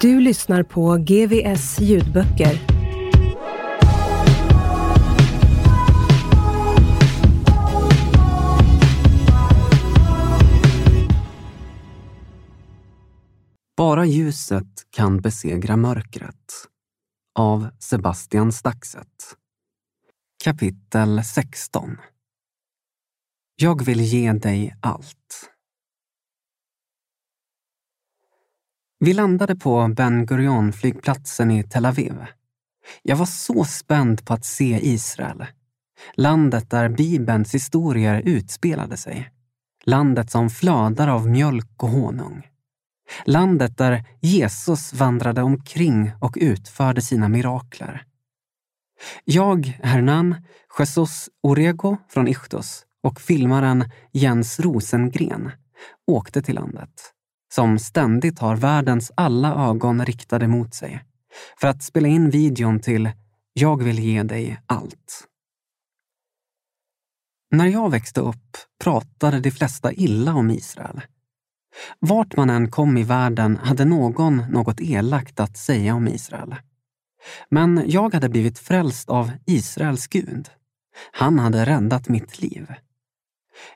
Du lyssnar på GVS ljudböcker. Bara ljuset kan besegra mörkret. Av Sebastian Staxet. Kapitel 16 Jag vill ge dig allt. Vi landade på Ben Gurion-flygplatsen i Tel Aviv. Jag var så spänd på att se Israel. Landet där Bibelns historier utspelade sig. Landet som flödar av mjölk och honung. Landet där Jesus vandrade omkring och utförde sina mirakler. Jag, Hernan Jesus Orego från Ichtos och filmaren Jens Rosengren åkte till landet som ständigt har världens alla ögon riktade mot sig för att spela in videon till Jag vill ge dig allt. När jag växte upp pratade de flesta illa om Israel. Vart man än kom i världen hade någon något elakt att säga om Israel. Men jag hade blivit frälst av Israels Gud. Han hade räddat mitt liv.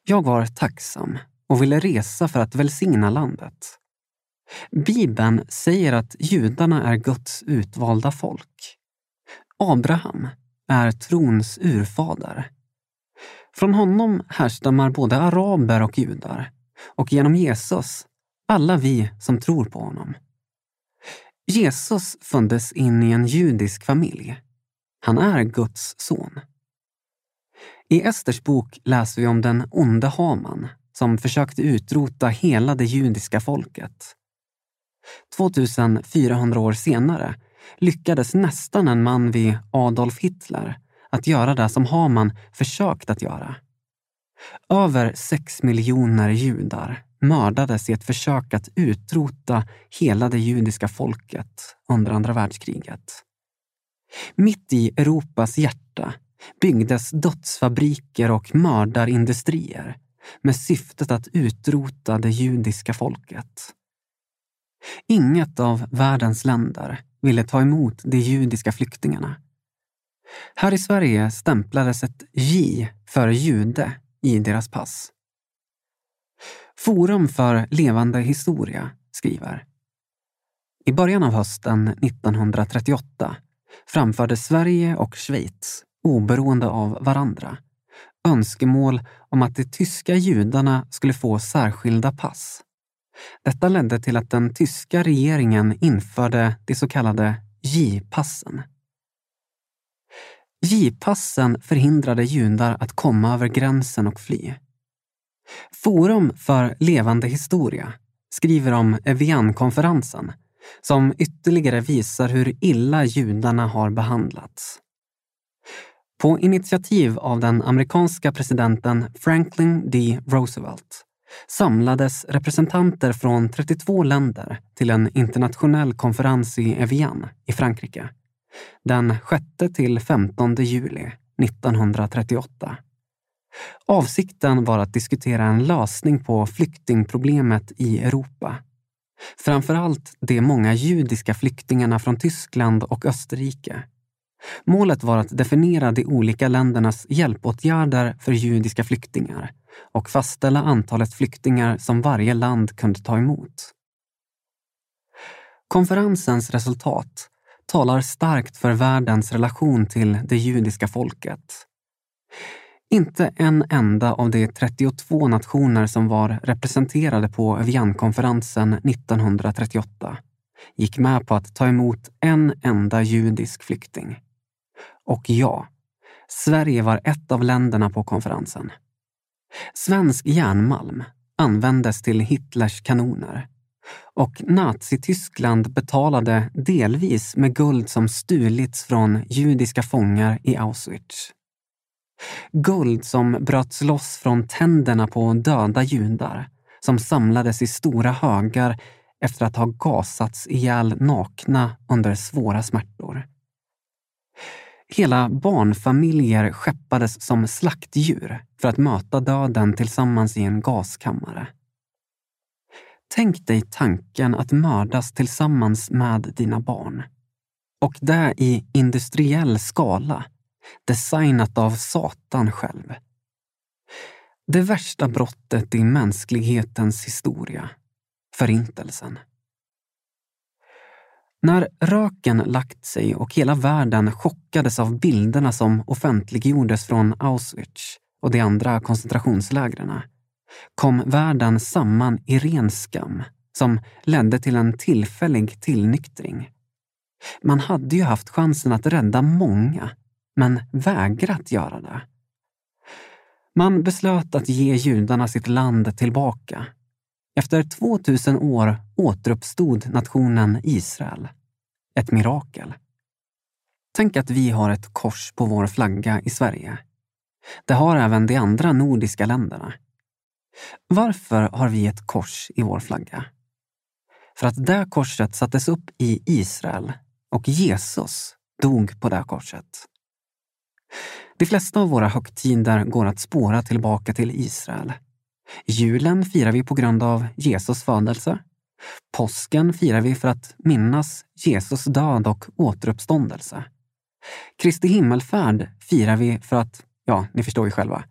Jag var tacksam och ville resa för att välsigna landet. Bibeln säger att judarna är Guds utvalda folk. Abraham är trons urfader. Från honom härstammar både araber och judar och genom Jesus alla vi som tror på honom. Jesus föddes in i en judisk familj. Han är Guds son. I Esters bok läser vi om den onde Haman som försökte utrota hela det judiska folket. 2400 år senare lyckades nästan en man vid Adolf Hitler att göra det som Haman försökt att göra. Över sex miljoner judar mördades i ett försök att utrota hela det judiska folket under andra världskriget. Mitt i Europas hjärta byggdes dödsfabriker och mördarindustrier med syftet att utrota det judiska folket. Inget av världens länder ville ta emot de judiska flyktingarna. Här i Sverige stämplades ett J för jude i deras pass. Forum för levande historia skriver I början av hösten 1938 framförde Sverige och Schweiz, oberoende av varandra, önskemål om att de tyska judarna skulle få särskilda pass. Detta ledde till att den tyska regeringen införde de så kallade J-passen. J-passen förhindrade judar att komma över gränsen och fly. Forum för levande historia skriver om Evian-konferensen som ytterligare visar hur illa judarna har behandlats. På initiativ av den amerikanska presidenten Franklin D. Roosevelt samlades representanter från 32 länder till en internationell konferens i Evian i Frankrike den 6 till 15 juli 1938. Avsikten var att diskutera en lösning på flyktingproblemet i Europa. Framförallt de många judiska flyktingarna från Tyskland och Österrike. Målet var att definiera de olika ländernas hjälpåtgärder för judiska flyktingar och fastställa antalet flyktingar som varje land kunde ta emot. Konferensens resultat talar starkt för världens relation till det judiska folket. Inte en enda av de 32 nationer som var representerade på Vienkonferensen 1938 gick med på att ta emot en enda judisk flykting. Och ja, Sverige var ett av länderna på konferensen. Svensk järnmalm användes till Hitlers kanoner och Nazityskland betalade delvis med guld som stulits från judiska fångar i Auschwitz. Guld som bröts loss från tänderna på döda judar som samlades i stora högar efter att ha gasats ihjäl nakna under svåra smärtor. Hela barnfamiljer skeppades som slaktdjur för att möta döden tillsammans i en gaskammare. Tänk dig tanken att mördas tillsammans med dina barn. Och det i industriell skala, designat av Satan själv. Det värsta brottet i mänsklighetens historia, Förintelsen. När röken lagt sig och hela världen chockades av bilderna som offentliggjordes från Auschwitz och de andra koncentrationslägren kom världen samman i ren skam som ledde till en tillfällig tillnyktring. Man hade ju haft chansen att rädda många, men vägrat göra det. Man beslöt att ge judarna sitt land tillbaka. Efter 2000 år återuppstod nationen Israel. Ett mirakel. Tänk att vi har ett kors på vår flagga i Sverige. Det har även de andra nordiska länderna. Varför har vi ett kors i vår flagga? För att det korset sattes upp i Israel och Jesus dog på det korset. De flesta av våra högtider går att spåra tillbaka till Israel. Julen firar vi på grund av Jesus födelse. Påsken firar vi för att minnas Jesus död och återuppståndelse. Kristi himmelfärd firar vi för att, ja, ni förstår ju själva,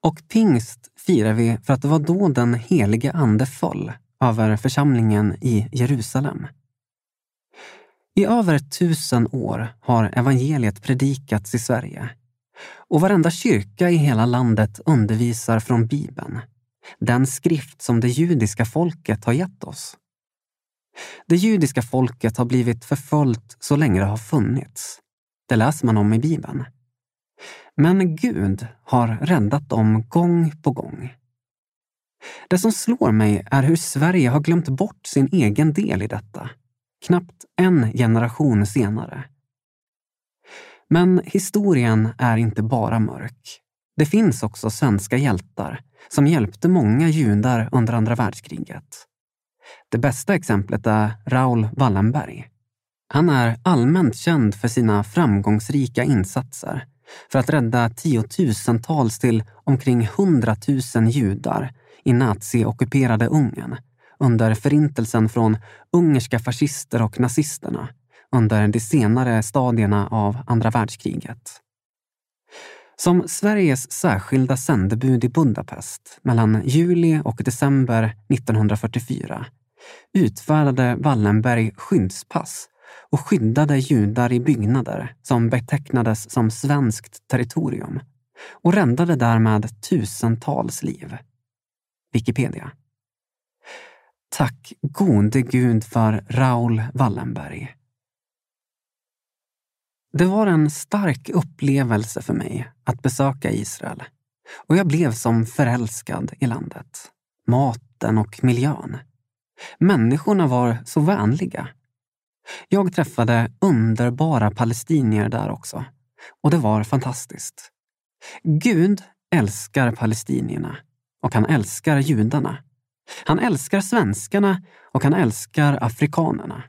och pingst firar vi för att det var då den helige Ande föll över församlingen i Jerusalem. I över tusen år har evangeliet predikats i Sverige och varenda kyrka i hela landet undervisar från Bibeln, den skrift som det judiska folket har gett oss. Det judiska folket har blivit förföljt så länge det har funnits. Det läser man om i Bibeln. Men Gud har räddat dem gång på gång. Det som slår mig är hur Sverige har glömt bort sin egen del i detta, knappt en generation senare. Men historien är inte bara mörk. Det finns också svenska hjältar som hjälpte många judar under andra världskriget. Det bästa exemplet är Raoul Wallenberg. Han är allmänt känd för sina framgångsrika insatser för att rädda tiotusentals till omkring hundratusen judar i nazi-ockuperade Ungern under förintelsen från ungerska fascister och nazisterna under de senare stadierna av andra världskriget. Som Sveriges särskilda sändebud i Budapest mellan juli och december 1944 utfärdade Wallenberg skyddspass och skyddade judar i byggnader som betecknades som svenskt territorium och räddade därmed tusentals liv. Wikipedia. Tack gode Gud för Raoul Wallenberg. Det var en stark upplevelse för mig att besöka Israel och jag blev som förälskad i landet, maten och miljön. Människorna var så vänliga jag träffade underbara palestinier där också och det var fantastiskt. Gud älskar palestinierna och han älskar judarna. Han älskar svenskarna och han älskar afrikanerna.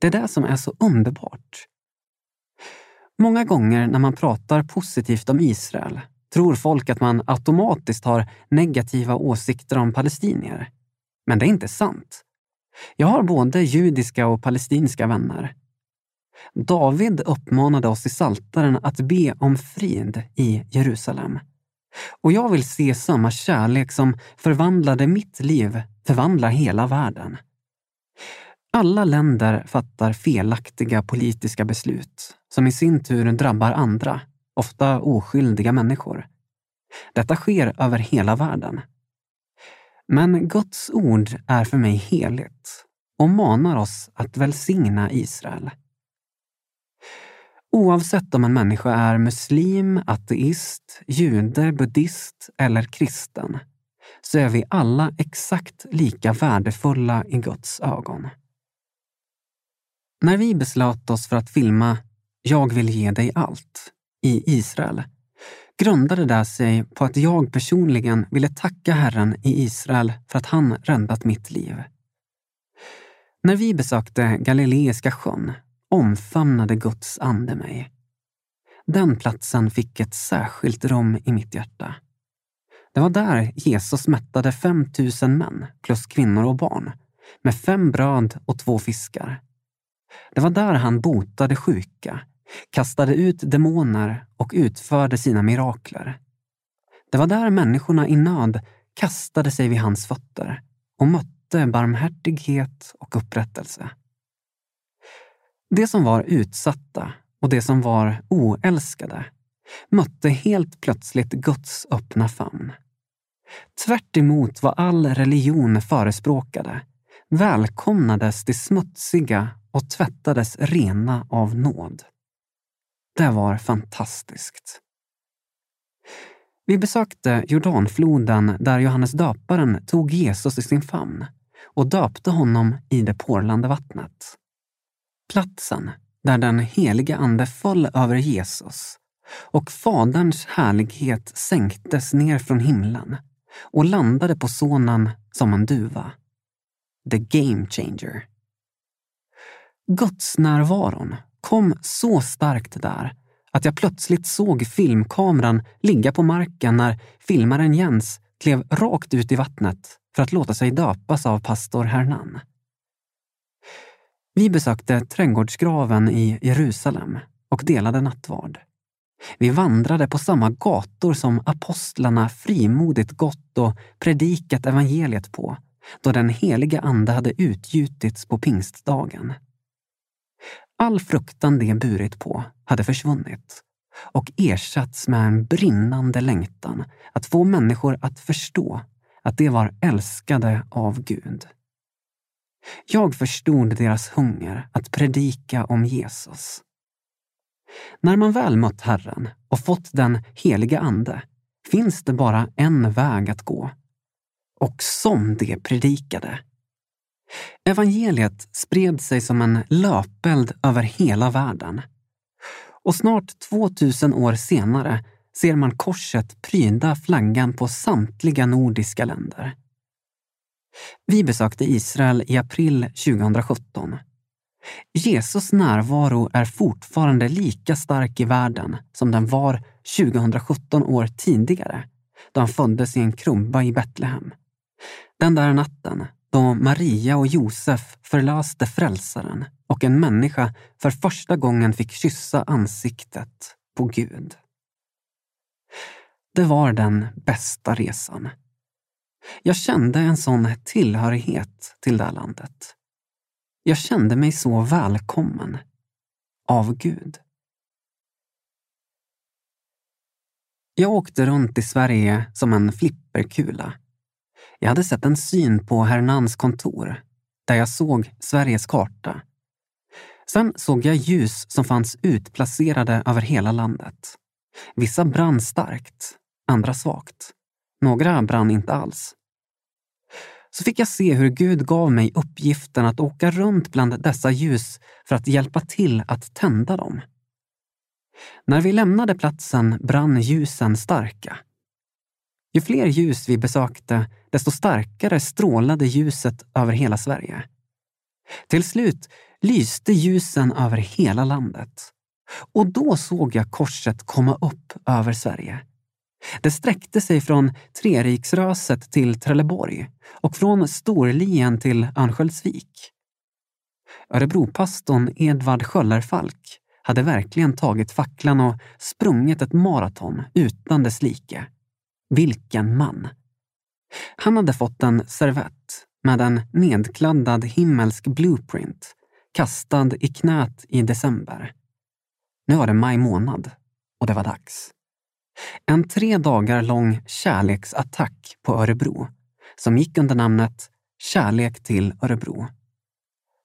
Det är det som är så underbart. Många gånger när man pratar positivt om Israel tror folk att man automatiskt har negativa åsikter om palestinier. Men det är inte sant. Jag har både judiska och palestinska vänner. David uppmanade oss i Saltaren att be om frid i Jerusalem. Och jag vill se samma kärlek som förvandlade mitt liv förvandla hela världen. Alla länder fattar felaktiga politiska beslut som i sin tur drabbar andra, ofta oskyldiga människor. Detta sker över hela världen. Men Guds ord är för mig heligt och manar oss att välsigna Israel. Oavsett om en människa är muslim, ateist, jude, buddhist eller kristen så är vi alla exakt lika värdefulla i Guds ögon. När vi beslöt oss för att filma jag vill ge dig allt i Israel grundade det sig på att jag personligen ville tacka Herren i Israel för att han räddat mitt liv. När vi besökte Galileiska sjön omfamnade Guds ande mig. Den platsen fick ett särskilt rum i mitt hjärta. Det var där Jesus mättade 5 000 män, plus kvinnor och barn, med fem bröd och två fiskar. Det var där han botade sjuka, kastade ut demoner och utförde sina mirakler. Det var där människorna i nöd kastade sig vid hans fötter och mötte barmhärtighet och upprättelse. Det som var utsatta och det som var oälskade mötte helt plötsligt Guds öppna famn. Tvärt vad all religion förespråkade välkomnades det smutsiga och tvättades rena av nåd. Det var fantastiskt. Vi besökte Jordanfloden där Johannes döparen tog Jesus i sin famn och döpte honom i det porlande vattnet. Platsen där den heliga Ande föll över Jesus och Faderns härlighet sänktes ner från himlen och landade på sonen som en duva. The game changer. Gudsnärvaron kom så starkt där att jag plötsligt såg filmkameran ligga på marken när filmaren Jens klev rakt ut i vattnet för att låta sig döpas av pastor Hernan. Vi besökte trädgårdsgraven i Jerusalem och delade nattvard. Vi vandrade på samma gator som apostlarna frimodigt gått och predikat evangeliet på då den heliga Ande hade utgjutits på pingstdagen. All fruktan de burit på hade försvunnit och ersatts med en brinnande längtan att få människor att förstå att de var älskade av Gud. Jag förstod deras hunger att predika om Jesus. När man väl mött Herren och fått den heliga Ande finns det bara en väg att gå. Och som det predikade. Evangeliet spred sig som en löpeld över hela världen. Och snart 2000 år senare ser man korset pryda flaggan på samtliga nordiska länder. Vi besökte Israel i april 2017. Jesus närvaro är fortfarande lika stark i världen som den var 2017 år tidigare, då han föddes i en krubba i Betlehem. Den där natten då Maria och Josef förlöste frälsaren och en människa för första gången fick kyssa ansiktet på Gud. Det var den bästa resan. Jag kände en sån tillhörighet till det här landet. Jag kände mig så välkommen av Gud. Jag åkte runt i Sverige som en flipperkula. Jag hade sett en syn på Hernans kontor där jag såg Sveriges karta. Sen såg jag ljus som fanns utplacerade över hela landet. Vissa brann starkt, andra svagt. Några brann inte alls. Så fick jag se hur Gud gav mig uppgiften att åka runt bland dessa ljus för att hjälpa till att tända dem. När vi lämnade platsen brann ljusen starka. Ju fler ljus vi besökte, desto starkare strålade ljuset över hela Sverige. Till slut lyste ljusen över hela landet. Och då såg jag korset komma upp över Sverige. Det sträckte sig från Treriksröset till Trelleborg och från Storlien till Örnsköldsvik. Örebropastorn Edvard Sköllerfalk hade verkligen tagit facklan och sprungit ett maraton utan dess like. Vilken man! Han hade fått en servett med en nedkladdad himmelsk blueprint kastad i knät i december. Nu var det maj månad och det var dags. En tre dagar lång kärleksattack på Örebro som gick under namnet Kärlek till Örebro.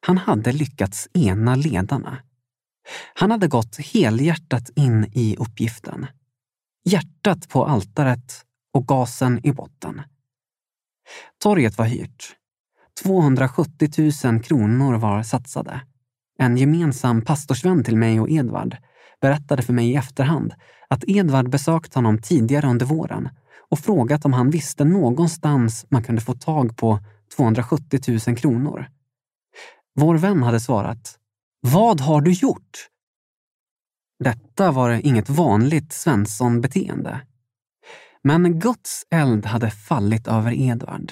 Han hade lyckats ena ledarna. Han hade gått helhjärtat in i uppgiften. Hjärtat på altaret och gasen i botten. Torget var hyrt. 270 000 kronor var satsade. En gemensam pastorsvän till mig och Edvard berättade för mig i efterhand att Edvard besökt honom tidigare under våren och frågat om han visste någonstans man kunde få tag på 270 000 kronor. Vår vän hade svarat Vad har du gjort? Detta var inget vanligt Svensson-beteende. Men Guds eld hade fallit över Edvard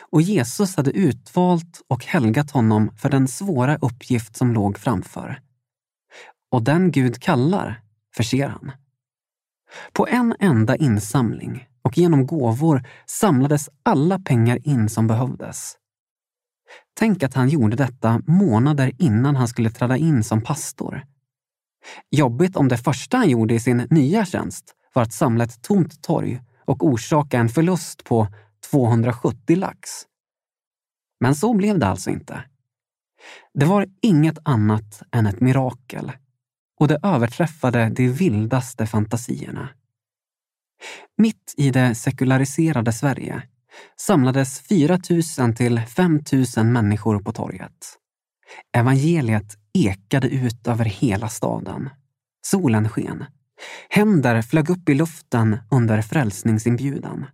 och Jesus hade utvalt och helgat honom för den svåra uppgift som låg framför. Och den Gud kallar förser han. På en enda insamling och genom gåvor samlades alla pengar in som behövdes. Tänk att han gjorde detta månader innan han skulle träda in som pastor. Jobbigt om det första han gjorde i sin nya tjänst var att samla ett tomt torg och orsaka en förlust på 270 lax. Men så blev det alltså inte. Det var inget annat än ett mirakel och det överträffade de vildaste fantasierna. Mitt i det sekulariserade Sverige samlades 4 000 till 5 000 människor på torget. Evangeliet ekade ut över hela staden. Solen sken. Händer flög upp i luften under frälsningsinbjudan.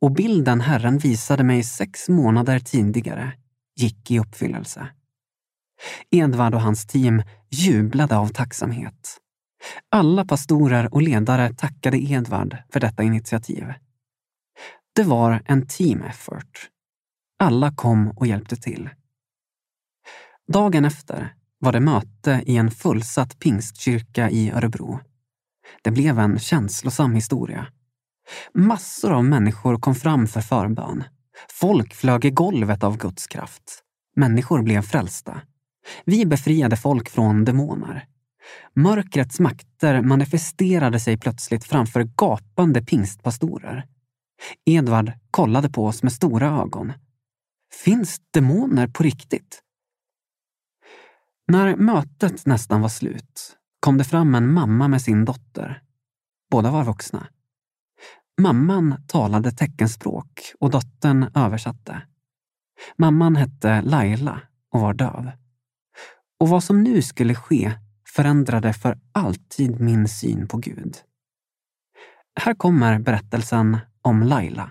Och bilden Herren visade mig sex månader tidigare gick i uppfyllelse. Edvard och hans team jublade av tacksamhet. Alla pastorer och ledare tackade Edvard för detta initiativ. Det var en team effort. Alla kom och hjälpte till. Dagen efter var det möte i en fullsatt pingstkyrka i Örebro. Det blev en känslosam historia. Massor av människor kom fram för förbön. Folk flög i golvet av Guds kraft. Människor blev frälsta. Vi befriade folk från demoner. Mörkrets makter manifesterade sig plötsligt framför gapande pingstpastorer. Edvard kollade på oss med stora ögon. Finns demoner på riktigt? När mötet nästan var slut kom det fram en mamma med sin dotter. Båda var vuxna. Mamman talade teckenspråk och dottern översatte. Mamman hette Laila och var döv. Och vad som nu skulle ske förändrade för alltid min syn på Gud. Här kommer berättelsen om Laila.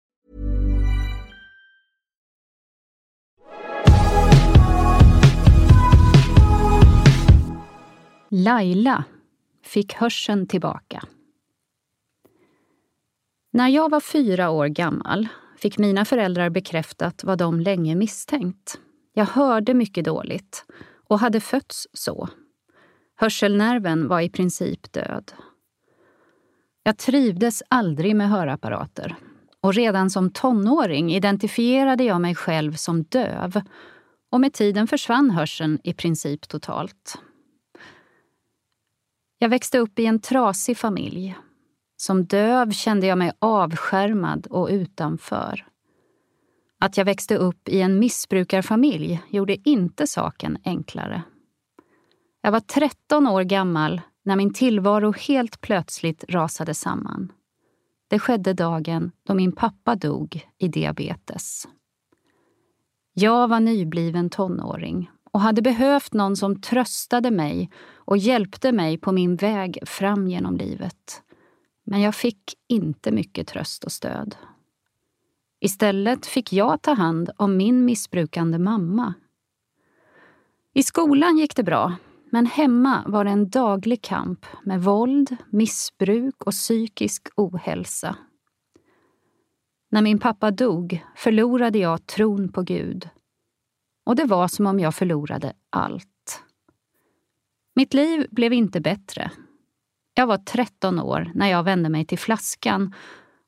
Laila fick hörseln tillbaka. När jag var fyra år gammal fick mina föräldrar bekräftat vad de länge misstänkt. Jag hörde mycket dåligt och hade fötts så. Hörselnerven var i princip död. Jag trivdes aldrig med hörapparater och redan som tonåring identifierade jag mig själv som döv och med tiden försvann hörseln i princip totalt. Jag växte upp i en trasig familj. Som döv kände jag mig avskärmad och utanför. Att jag växte upp i en missbrukarfamilj gjorde inte saken enklare. Jag var 13 år gammal när min tillvaro helt plötsligt rasade samman. Det skedde dagen då min pappa dog i diabetes. Jag var nybliven tonåring och hade behövt någon som tröstade mig och hjälpte mig på min väg fram genom livet. Men jag fick inte mycket tröst och stöd. Istället fick jag ta hand om min missbrukande mamma. I skolan gick det bra, men hemma var det en daglig kamp med våld, missbruk och psykisk ohälsa. När min pappa dog förlorade jag tron på Gud. Och det var som om jag förlorade allt. Mitt liv blev inte bättre. Jag var 13 år när jag vände mig till flaskan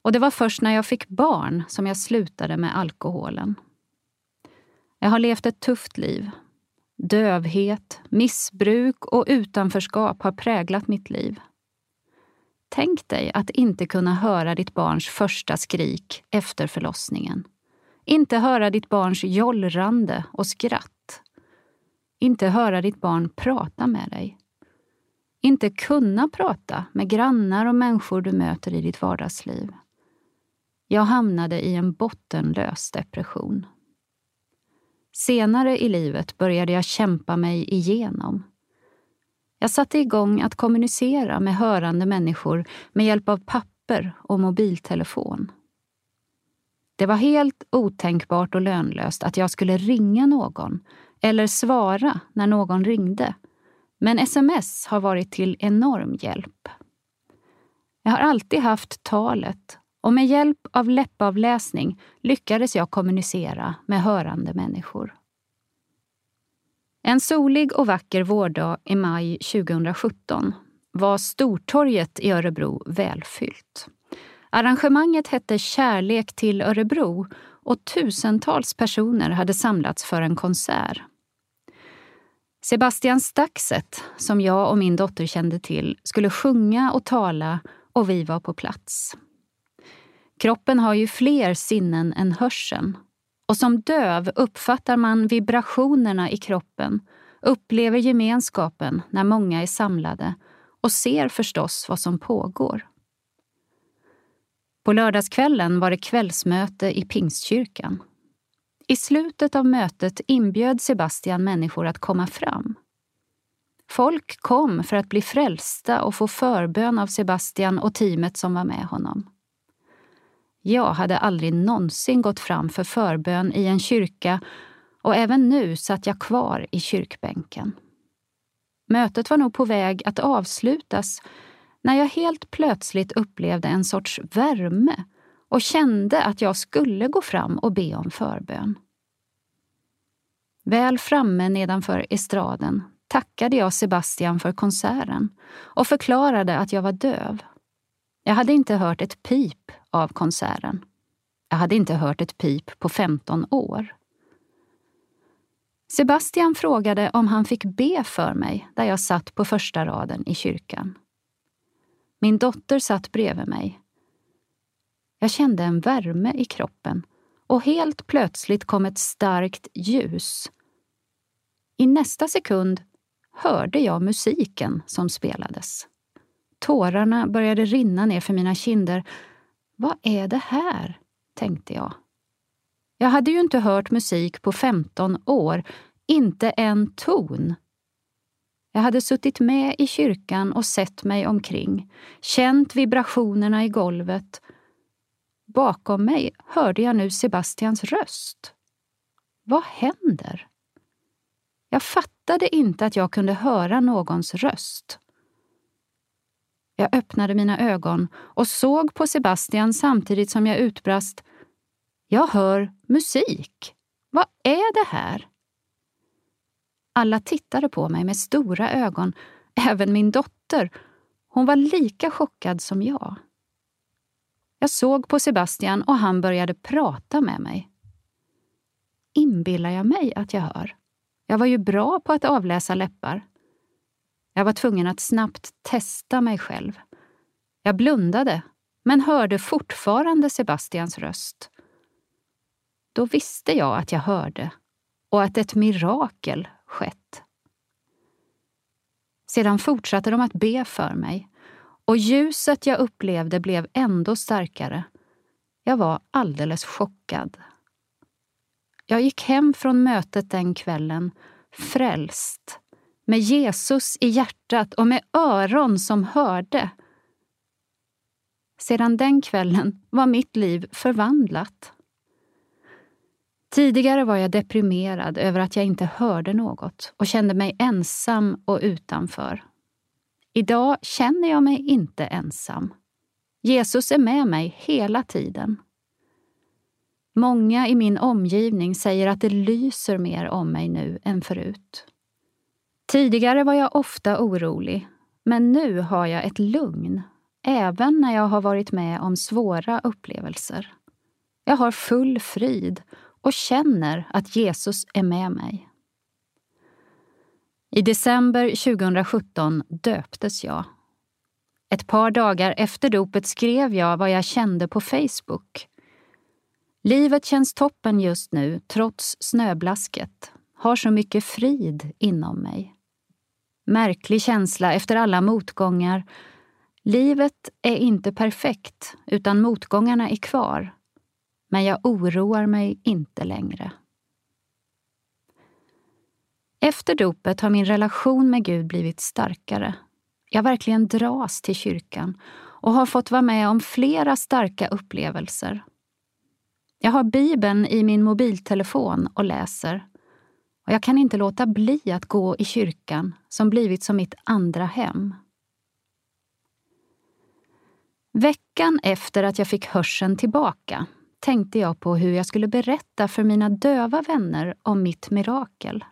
och det var först när jag fick barn som jag slutade med alkoholen. Jag har levt ett tufft liv. Dövhet, missbruk och utanförskap har präglat mitt liv. Tänk dig att inte kunna höra ditt barns första skrik efter förlossningen. Inte höra ditt barns jollrande och skratt. Inte höra ditt barn prata med dig. Inte kunna prata med grannar och människor du möter i ditt vardagsliv. Jag hamnade i en bottenlös depression. Senare i livet började jag kämpa mig igenom. Jag satte igång att kommunicera med hörande människor med hjälp av papper och mobiltelefon. Det var helt otänkbart och lönlöst att jag skulle ringa någon eller svara när någon ringde. Men sms har varit till enorm hjälp. Jag har alltid haft talet och med hjälp av läppavläsning lyckades jag kommunicera med hörande människor. En solig och vacker vårdag i maj 2017 var Stortorget i Örebro välfyllt. Arrangemanget hette Kärlek till Örebro och tusentals personer hade samlats för en konsert. Sebastian Staxet, som jag och min dotter kände till, skulle sjunga och tala och vi var på plats. Kroppen har ju fler sinnen än hörseln. Och som döv uppfattar man vibrationerna i kroppen, upplever gemenskapen när många är samlade och ser förstås vad som pågår. På lördagskvällen var det kvällsmöte i Pingstkyrkan. I slutet av mötet inbjöd Sebastian människor att komma fram. Folk kom för att bli frälsta och få förbön av Sebastian och teamet som var med honom. Jag hade aldrig någonsin gått fram för förbön i en kyrka och även nu satt jag kvar i kyrkbänken. Mötet var nog på väg att avslutas när jag helt plötsligt upplevde en sorts värme och kände att jag skulle gå fram och be om förbön. Väl framme nedanför estraden tackade jag Sebastian för konserten och förklarade att jag var döv. Jag hade inte hört ett pip av konserten. Jag hade inte hört ett pip på 15 år. Sebastian frågade om han fick be för mig där jag satt på första raden i kyrkan. Min dotter satt bredvid mig. Jag kände en värme i kroppen och helt plötsligt kom ett starkt ljus. I nästa sekund hörde jag musiken som spelades. Tårarna började rinna ner för mina kinder. Vad är det här? tänkte jag. Jag hade ju inte hört musik på 15 år, inte en ton. Jag hade suttit med i kyrkan och sett mig omkring, känt vibrationerna i golvet. Bakom mig hörde jag nu Sebastians röst. Vad händer? Jag fattade inte att jag kunde höra någons röst. Jag öppnade mina ögon och såg på Sebastian samtidigt som jag utbrast Jag hör musik. Vad är det här? Alla tittade på mig med stora ögon, även min dotter. Hon var lika chockad som jag. Jag såg på Sebastian och han började prata med mig. inbillar jag mig att jag hör? Jag var ju bra på att avläsa läppar. Jag var tvungen att snabbt testa mig själv. Jag blundade, men hörde fortfarande Sebastians röst. Då visste jag att jag hörde och att ett mirakel skett. Sedan fortsatte de att be för mig och ljuset jag upplevde blev ändå starkare. Jag var alldeles chockad. Jag gick hem från mötet den kvällen frälst, med Jesus i hjärtat och med öron som hörde. Sedan den kvällen var mitt liv förvandlat. Tidigare var jag deprimerad över att jag inte hörde något och kände mig ensam och utanför. Idag känner jag mig inte ensam. Jesus är med mig hela tiden. Många i min omgivning säger att det lyser mer om mig nu än förut. Tidigare var jag ofta orolig, men nu har jag ett lugn, även när jag har varit med om svåra upplevelser. Jag har full frid och känner att Jesus är med mig. I december 2017 döptes jag. Ett par dagar efter dopet skrev jag vad jag kände på Facebook. Livet känns toppen just nu, trots snöblasket. Har så mycket frid inom mig. Märklig känsla efter alla motgångar. Livet är inte perfekt, utan motgångarna är kvar. Men jag oroar mig inte längre. Efter dopet har min relation med Gud blivit starkare. Jag verkligen dras till kyrkan och har fått vara med om flera starka upplevelser. Jag har Bibeln i min mobiltelefon och läser. Och jag kan inte låta bli att gå i kyrkan som blivit som mitt andra hem. Veckan efter att jag fick hörseln tillbaka tänkte jag på hur jag skulle berätta för mina döva vänner om mitt mirakel.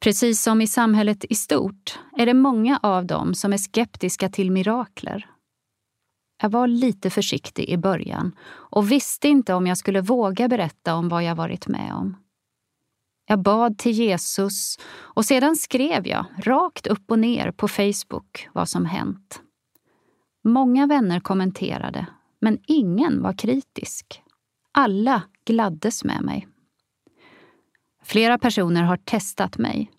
Precis som i samhället i stort är det många av dem som är skeptiska till mirakler. Jag var lite försiktig i början och visste inte om jag skulle våga berätta om vad jag varit med om. Jag bad till Jesus och sedan skrev jag rakt upp och ner på Facebook vad som hänt. Många vänner kommenterade, men ingen var kritisk. Alla gladdes med mig. Flera personer har testat mig.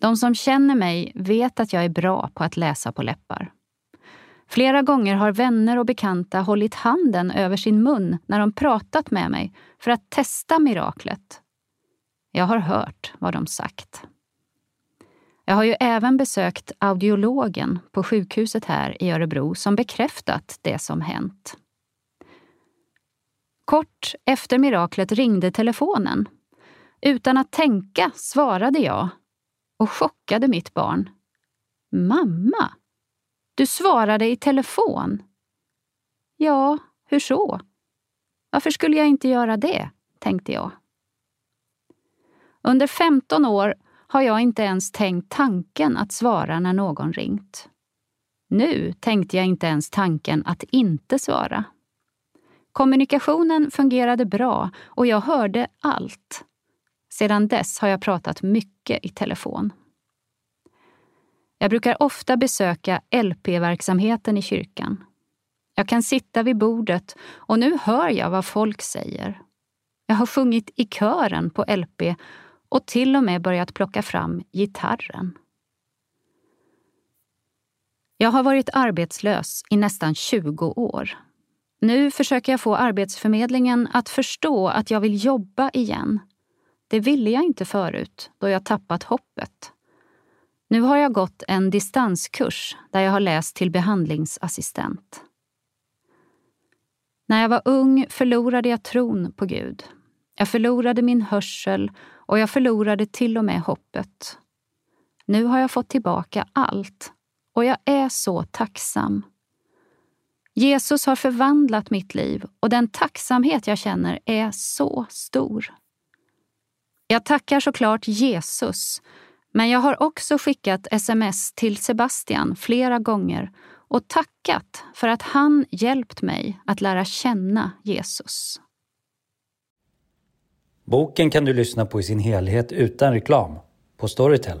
De som känner mig vet att jag är bra på att läsa på läppar. Flera gånger har vänner och bekanta hållit handen över sin mun när de pratat med mig för att testa miraklet. Jag har hört vad de sagt. Jag har ju även besökt audiologen på sjukhuset här i Örebro som bekräftat det som hänt. Kort efter miraklet ringde telefonen. Utan att tänka svarade jag och chockade mitt barn. Mamma, du svarade i telefon. Ja, hur så? Varför skulle jag inte göra det, tänkte jag. Under 15 år har jag inte ens tänkt tanken att svara när någon ringt. Nu tänkte jag inte ens tanken att inte svara. Kommunikationen fungerade bra och jag hörde allt. Sedan dess har jag pratat mycket i telefon. Jag brukar ofta besöka LP-verksamheten i kyrkan. Jag kan sitta vid bordet och nu hör jag vad folk säger. Jag har sjungit i kören på LP och till och med börjat plocka fram gitarren. Jag har varit arbetslös i nästan 20 år. Nu försöker jag få Arbetsförmedlingen att förstå att jag vill jobba igen. Det ville jag inte förut, då jag tappat hoppet. Nu har jag gått en distanskurs där jag har läst till behandlingsassistent. När jag var ung förlorade jag tron på Gud. Jag förlorade min hörsel och jag förlorade till och med hoppet. Nu har jag fått tillbaka allt och jag är så tacksam. Jesus har förvandlat mitt liv och den tacksamhet jag känner är så stor. Jag tackar såklart Jesus, men jag har också skickat sms till Sebastian flera gånger och tackat för att han hjälpt mig att lära känna Jesus. Boken kan du lyssna på i sin helhet utan reklam på Storytel.